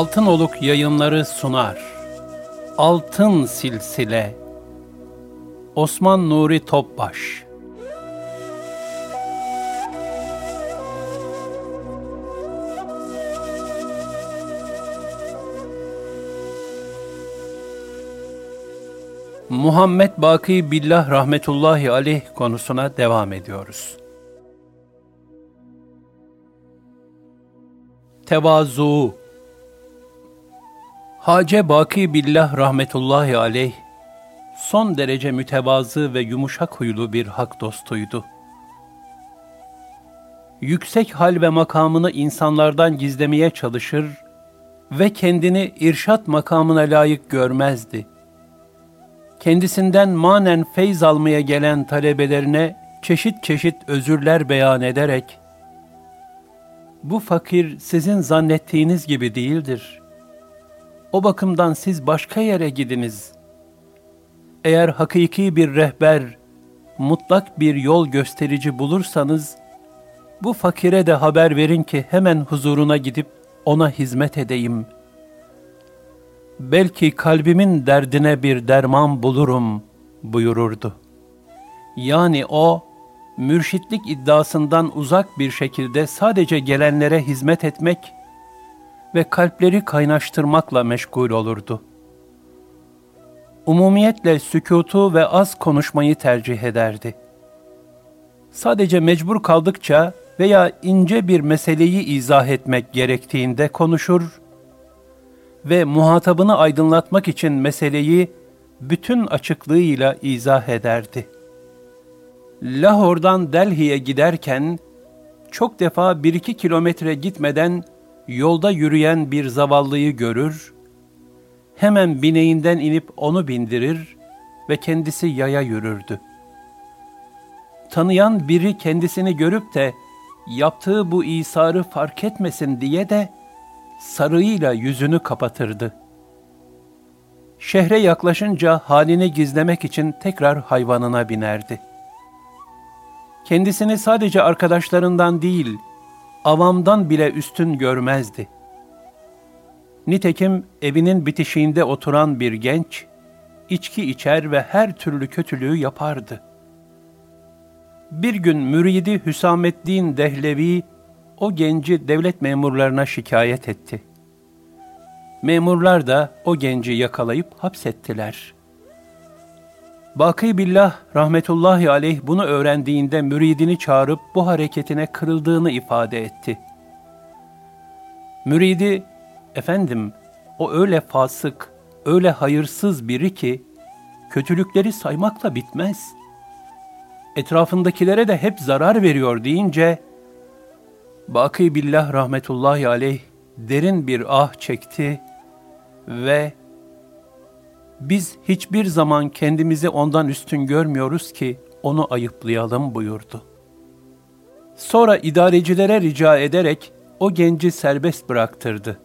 Altın Oluk yayınları sunar. Altın Silsile Osman Nuri Topbaş Muhammed Baki Billah rahmetullahi aleyh konusuna devam ediyoruz. Tevazu Hace Baki Billah rahmetullahi aleyh, son derece mütevazı ve yumuşak huylu bir hak dostuydu. Yüksek hal ve makamını insanlardan gizlemeye çalışır ve kendini irşat makamına layık görmezdi. Kendisinden manen feyz almaya gelen talebelerine çeşit çeşit özürler beyan ederek, bu fakir sizin zannettiğiniz gibi değildir.'' O bakımdan siz başka yere gidiniz. Eğer hakiki bir rehber, mutlak bir yol gösterici bulursanız, bu fakire de haber verin ki hemen huzuruna gidip ona hizmet edeyim. Belki kalbimin derdine bir derman bulurum buyururdu. Yani o, mürşitlik iddiasından uzak bir şekilde sadece gelenlere hizmet etmek ve kalpleri kaynaştırmakla meşgul olurdu. Umumiyetle sükutu ve az konuşmayı tercih ederdi. Sadece mecbur kaldıkça veya ince bir meseleyi izah etmek gerektiğinde konuşur ve muhatabını aydınlatmak için meseleyi bütün açıklığıyla izah ederdi. Lahor'dan Delhi'ye giderken çok defa bir iki kilometre gitmeden yolda yürüyen bir zavallıyı görür, hemen bineğinden inip onu bindirir ve kendisi yaya yürürdü. Tanıyan biri kendisini görüp de yaptığı bu isarı fark etmesin diye de sarığıyla yüzünü kapatırdı. Şehre yaklaşınca halini gizlemek için tekrar hayvanına binerdi. Kendisini sadece arkadaşlarından değil, avamdan bile üstün görmezdi. Nitekim evinin bitişiğinde oturan bir genç, içki içer ve her türlü kötülüğü yapardı. Bir gün müridi Hüsamettin Dehlevi, o genci devlet memurlarına şikayet etti. Memurlar da o genci yakalayıp hapsettiler.'' Baki Billah rahmetullahi aleyh bunu öğrendiğinde müridini çağırıp bu hareketine kırıldığını ifade etti. Müridi, efendim o öyle fasık, öyle hayırsız biri ki kötülükleri saymakla bitmez. Etrafındakilere de hep zarar veriyor deyince Baki Billah rahmetullahi aleyh derin bir ah çekti ve biz hiçbir zaman kendimizi ondan üstün görmüyoruz ki onu ayıplayalım buyurdu. Sonra idarecilere rica ederek o genci serbest bıraktırdı.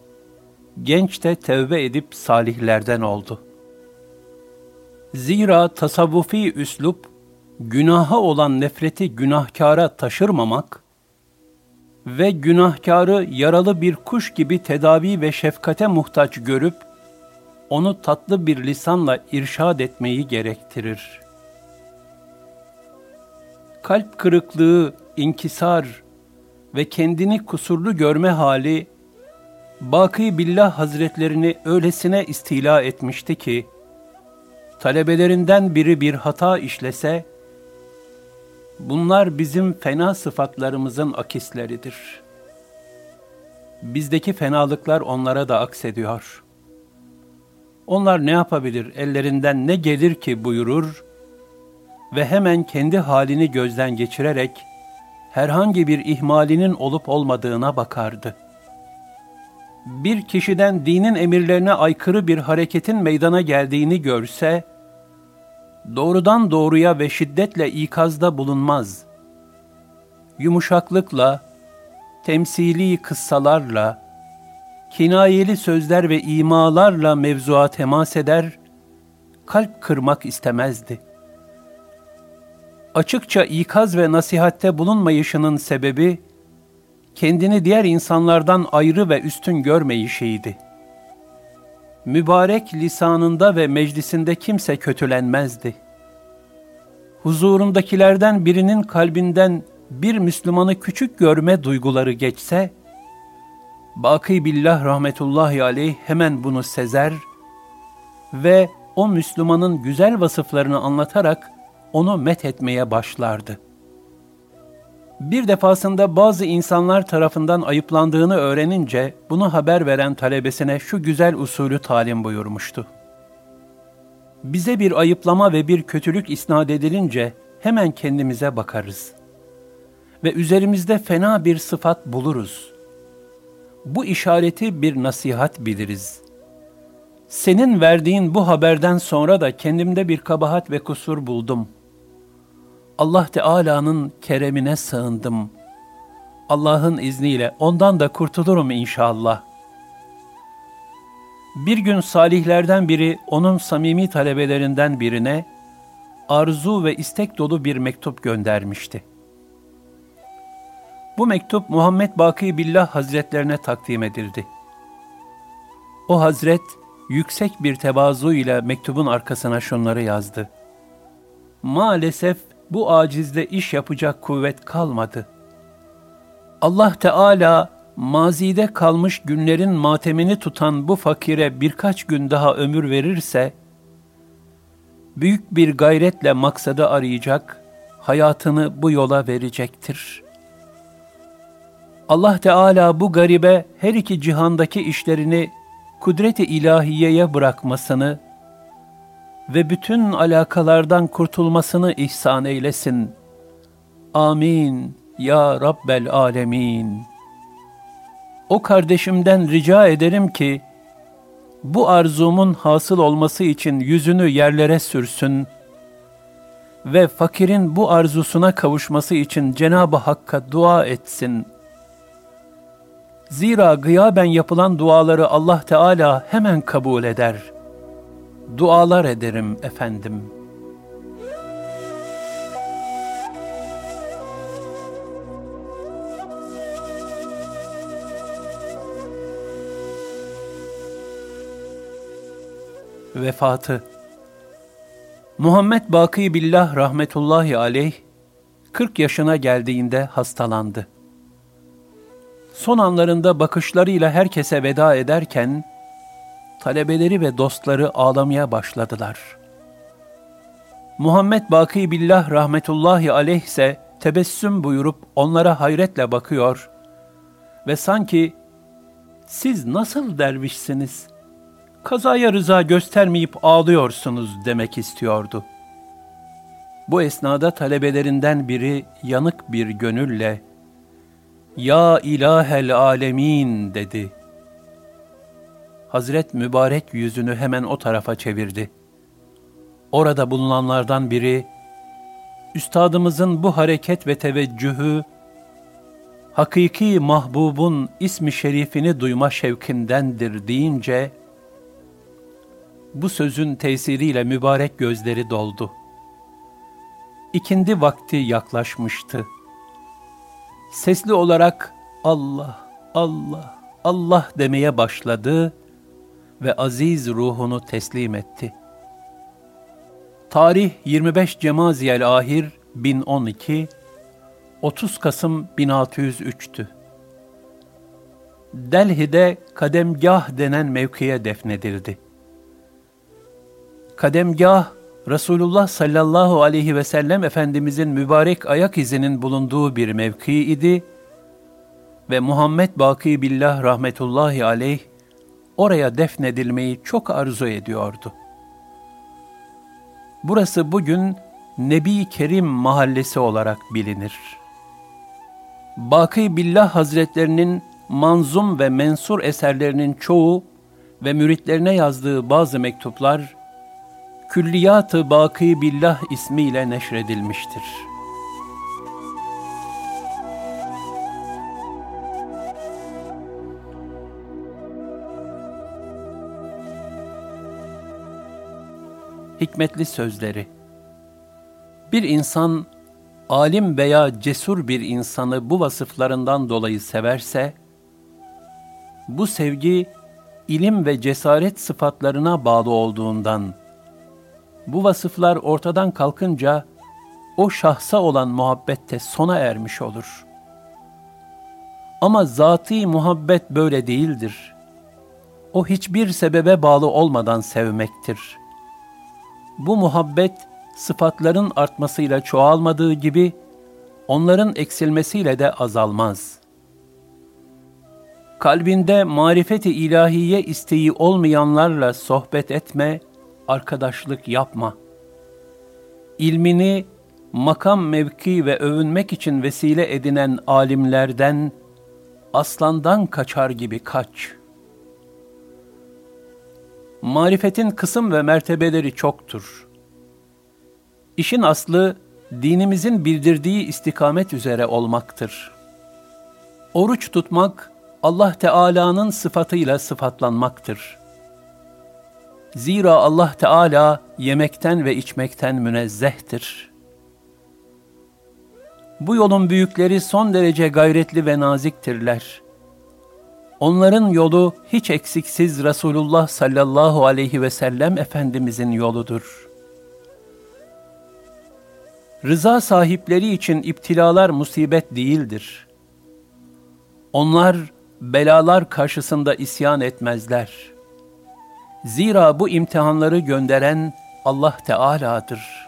Genç de tevbe edip salihlerden oldu. Zira tasavvufi üslup, günaha olan nefreti günahkara taşırmamak ve günahkarı yaralı bir kuş gibi tedavi ve şefkate muhtaç görüp onu tatlı bir lisanla irşad etmeyi gerektirir. Kalp kırıklığı, inkisar ve kendini kusurlu görme hali, Baki Billah Hazretlerini öylesine istila etmişti ki, talebelerinden biri bir hata işlese, bunlar bizim fena sıfatlarımızın akisleridir. bizdeki fenalıklar onlara da aksediyor. Onlar ne yapabilir, ellerinden ne gelir ki buyurur ve hemen kendi halini gözden geçirerek herhangi bir ihmalinin olup olmadığına bakardı. Bir kişiden dinin emirlerine aykırı bir hareketin meydana geldiğini görse, doğrudan doğruya ve şiddetle ikazda bulunmaz. Yumuşaklıkla, temsili kıssalarla, kinayeli sözler ve imalarla mevzuğa temas eder, kalp kırmak istemezdi. Açıkça ikaz ve nasihatte bulunmayışının sebebi, kendini diğer insanlardan ayrı ve üstün görmeyişiydi. Mübarek lisanında ve meclisinde kimse kötülenmezdi. Huzurundakilerden birinin kalbinden bir Müslümanı küçük görme duyguları geçse, Baki Billah rahmetullahi aleyh hemen bunu sezer ve o Müslümanın güzel vasıflarını anlatarak onu met etmeye başlardı. Bir defasında bazı insanlar tarafından ayıplandığını öğrenince bunu haber veren talebesine şu güzel usulü talim buyurmuştu. Bize bir ayıplama ve bir kötülük isnat edilince hemen kendimize bakarız. Ve üzerimizde fena bir sıfat buluruz. Bu işareti bir nasihat biliriz. Senin verdiğin bu haberden sonra da kendimde bir kabahat ve kusur buldum. Allah Teala'nın keremine sığındım. Allah'ın izniyle ondan da kurtulurum inşallah. Bir gün salihlerden biri onun samimi talebelerinden birine arzu ve istek dolu bir mektup göndermişti. Bu mektup Muhammed Baki Billah Hazretlerine takdim edildi. O hazret yüksek bir tevazu ile mektubun arkasına şunları yazdı. Maalesef bu acizde iş yapacak kuvvet kalmadı. Allah Teala mazide kalmış günlerin matemini tutan bu fakire birkaç gün daha ömür verirse, büyük bir gayretle maksadı arayacak, hayatını bu yola verecektir. Allah Teala bu garibe her iki cihandaki işlerini kudret-i ilahiyeye bırakmasını ve bütün alakalardan kurtulmasını ihsan eylesin. Amin ya Rabbel Alemin. O kardeşimden rica ederim ki, bu arzumun hasıl olması için yüzünü yerlere sürsün ve fakirin bu arzusuna kavuşması için Cenab-ı Hakk'a dua etsin. Zira gıyaben yapılan duaları Allah Teala hemen kabul eder.'' dualar ederim efendim. Vefatı Muhammed Baki Billah rahmetullahi aleyh 40 yaşına geldiğinde hastalandı. Son anlarında bakışlarıyla herkese veda ederken talebeleri ve dostları ağlamaya başladılar. Muhammed Baki Billah rahmetullahi aleyh ise tebessüm buyurup onlara hayretle bakıyor ve sanki siz nasıl dervişsiniz, kazaya rıza göstermeyip ağlıyorsunuz demek istiyordu. Bu esnada talebelerinden biri yanık bir gönülle, ''Ya ilahel alemin'' dedi. Hazret mübarek yüzünü hemen o tarafa çevirdi. Orada bulunanlardan biri, Üstadımızın bu hareket ve teveccühü, hakiki mahbubun ismi şerifini duyma şevkindendir deyince, bu sözün tesiriyle mübarek gözleri doldu. İkindi vakti yaklaşmıştı. Sesli olarak Allah, Allah, Allah demeye başladı ve aziz ruhunu teslim etti. Tarih 25 Cemaziyel Ahir 1012 30 Kasım 1603'tü. Delhi'de kademgah denen mevkiye defnedildi. Kademgah, Resulullah sallallahu aleyhi ve sellem Efendimizin mübarek ayak izinin bulunduğu bir mevki idi ve Muhammed Baki Billah rahmetullahi aleyh oraya defnedilmeyi çok arzu ediyordu. Burası bugün Nebi Kerim mahallesi olarak bilinir. Baki Billah Hazretlerinin manzum ve mensur eserlerinin çoğu ve müritlerine yazdığı bazı mektuplar Külliyat-ı Baki Billah ismiyle neşredilmiştir. Hikmetli sözleri Bir insan alim veya cesur bir insanı bu vasıflarından dolayı severse, bu sevgi ilim ve cesaret sıfatlarına bağlı olduğundan, bu vasıflar ortadan kalkınca o şahsa olan muhabbette sona ermiş olur. Ama zati muhabbet böyle değildir. O hiçbir sebebe bağlı olmadan sevmektir. Bu muhabbet sıfatların artmasıyla çoğalmadığı gibi onların eksilmesiyle de azalmaz. Kalbinde marifeti ilahiye isteği olmayanlarla sohbet etme, arkadaşlık yapma. İlmini makam mevki ve övünmek için vesile edinen alimlerden aslandan kaçar gibi kaç. Marifetin kısım ve mertebeleri çoktur. İşin aslı dinimizin bildirdiği istikamet üzere olmaktır. Oruç tutmak Allah Teala'nın sıfatıyla sıfatlanmaktır. Zira Allah Teala yemekten ve içmekten münezzehtir. Bu yolun büyükleri son derece gayretli ve naziktirler. Onların yolu hiç eksiksiz Resulullah sallallahu aleyhi ve sellem Efendimizin yoludur. Rıza sahipleri için iptilalar musibet değildir. Onlar belalar karşısında isyan etmezler. Zira bu imtihanları gönderen Allah Teala'dır.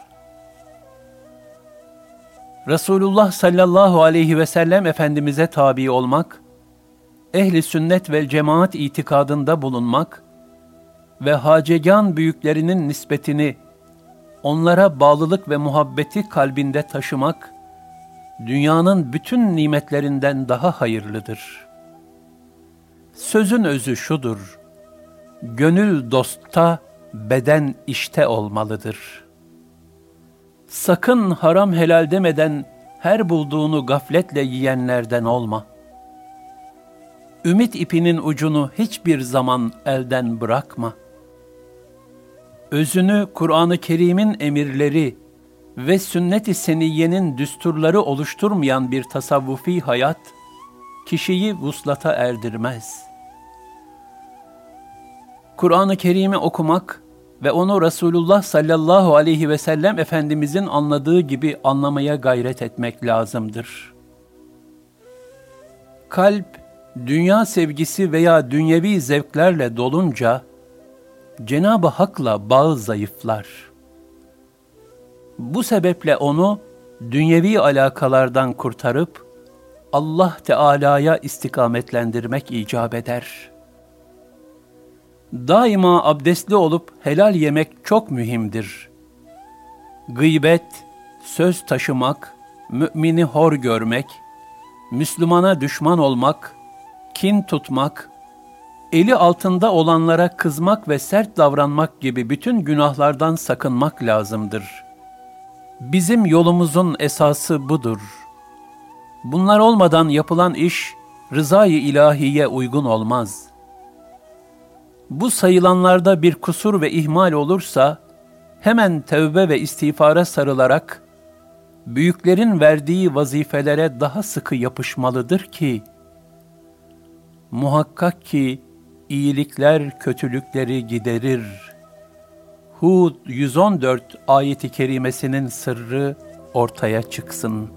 Resulullah sallallahu aleyhi ve sellem Efendimiz'e tabi olmak, ehli sünnet ve cemaat itikadında bulunmak ve hacegan büyüklerinin nispetini onlara bağlılık ve muhabbeti kalbinde taşımak, dünyanın bütün nimetlerinden daha hayırlıdır. Sözün özü şudur, gönül dostta, beden işte olmalıdır. Sakın haram helal demeden her bulduğunu gafletle yiyenlerden olma. Ümit ipinin ucunu hiçbir zaman elden bırakma. Özünü Kur'an-ı Kerim'in emirleri ve sünnet-i seniyyenin düsturları oluşturmayan bir tasavvufi hayat, kişiyi vuslata erdirmez.'' Kur'an-ı Kerim'i okumak ve onu Resulullah sallallahu aleyhi ve sellem Efendimizin anladığı gibi anlamaya gayret etmek lazımdır. Kalp, dünya sevgisi veya dünyevi zevklerle dolunca, Cenab-ı Hak'la bağı zayıflar. Bu sebeple onu dünyevi alakalardan kurtarıp, Allah Teala'ya istikametlendirmek icap eder.'' Daima abdestli olup helal yemek çok mühimdir. Gıybet, söz taşımak, mümini hor görmek, Müslümana düşman olmak, kin tutmak, eli altında olanlara kızmak ve sert davranmak gibi bütün günahlardan sakınmak lazımdır. Bizim yolumuzun esası budur. Bunlar olmadan yapılan iş, rızayı ilahiye uygun olmaz.'' Bu sayılanlarda bir kusur ve ihmal olursa, hemen tevbe ve istiğfara sarılarak, büyüklerin verdiği vazifelere daha sıkı yapışmalıdır ki, muhakkak ki iyilikler kötülükleri giderir. Hud 114 ayeti kerimesinin sırrı ortaya çıksın.''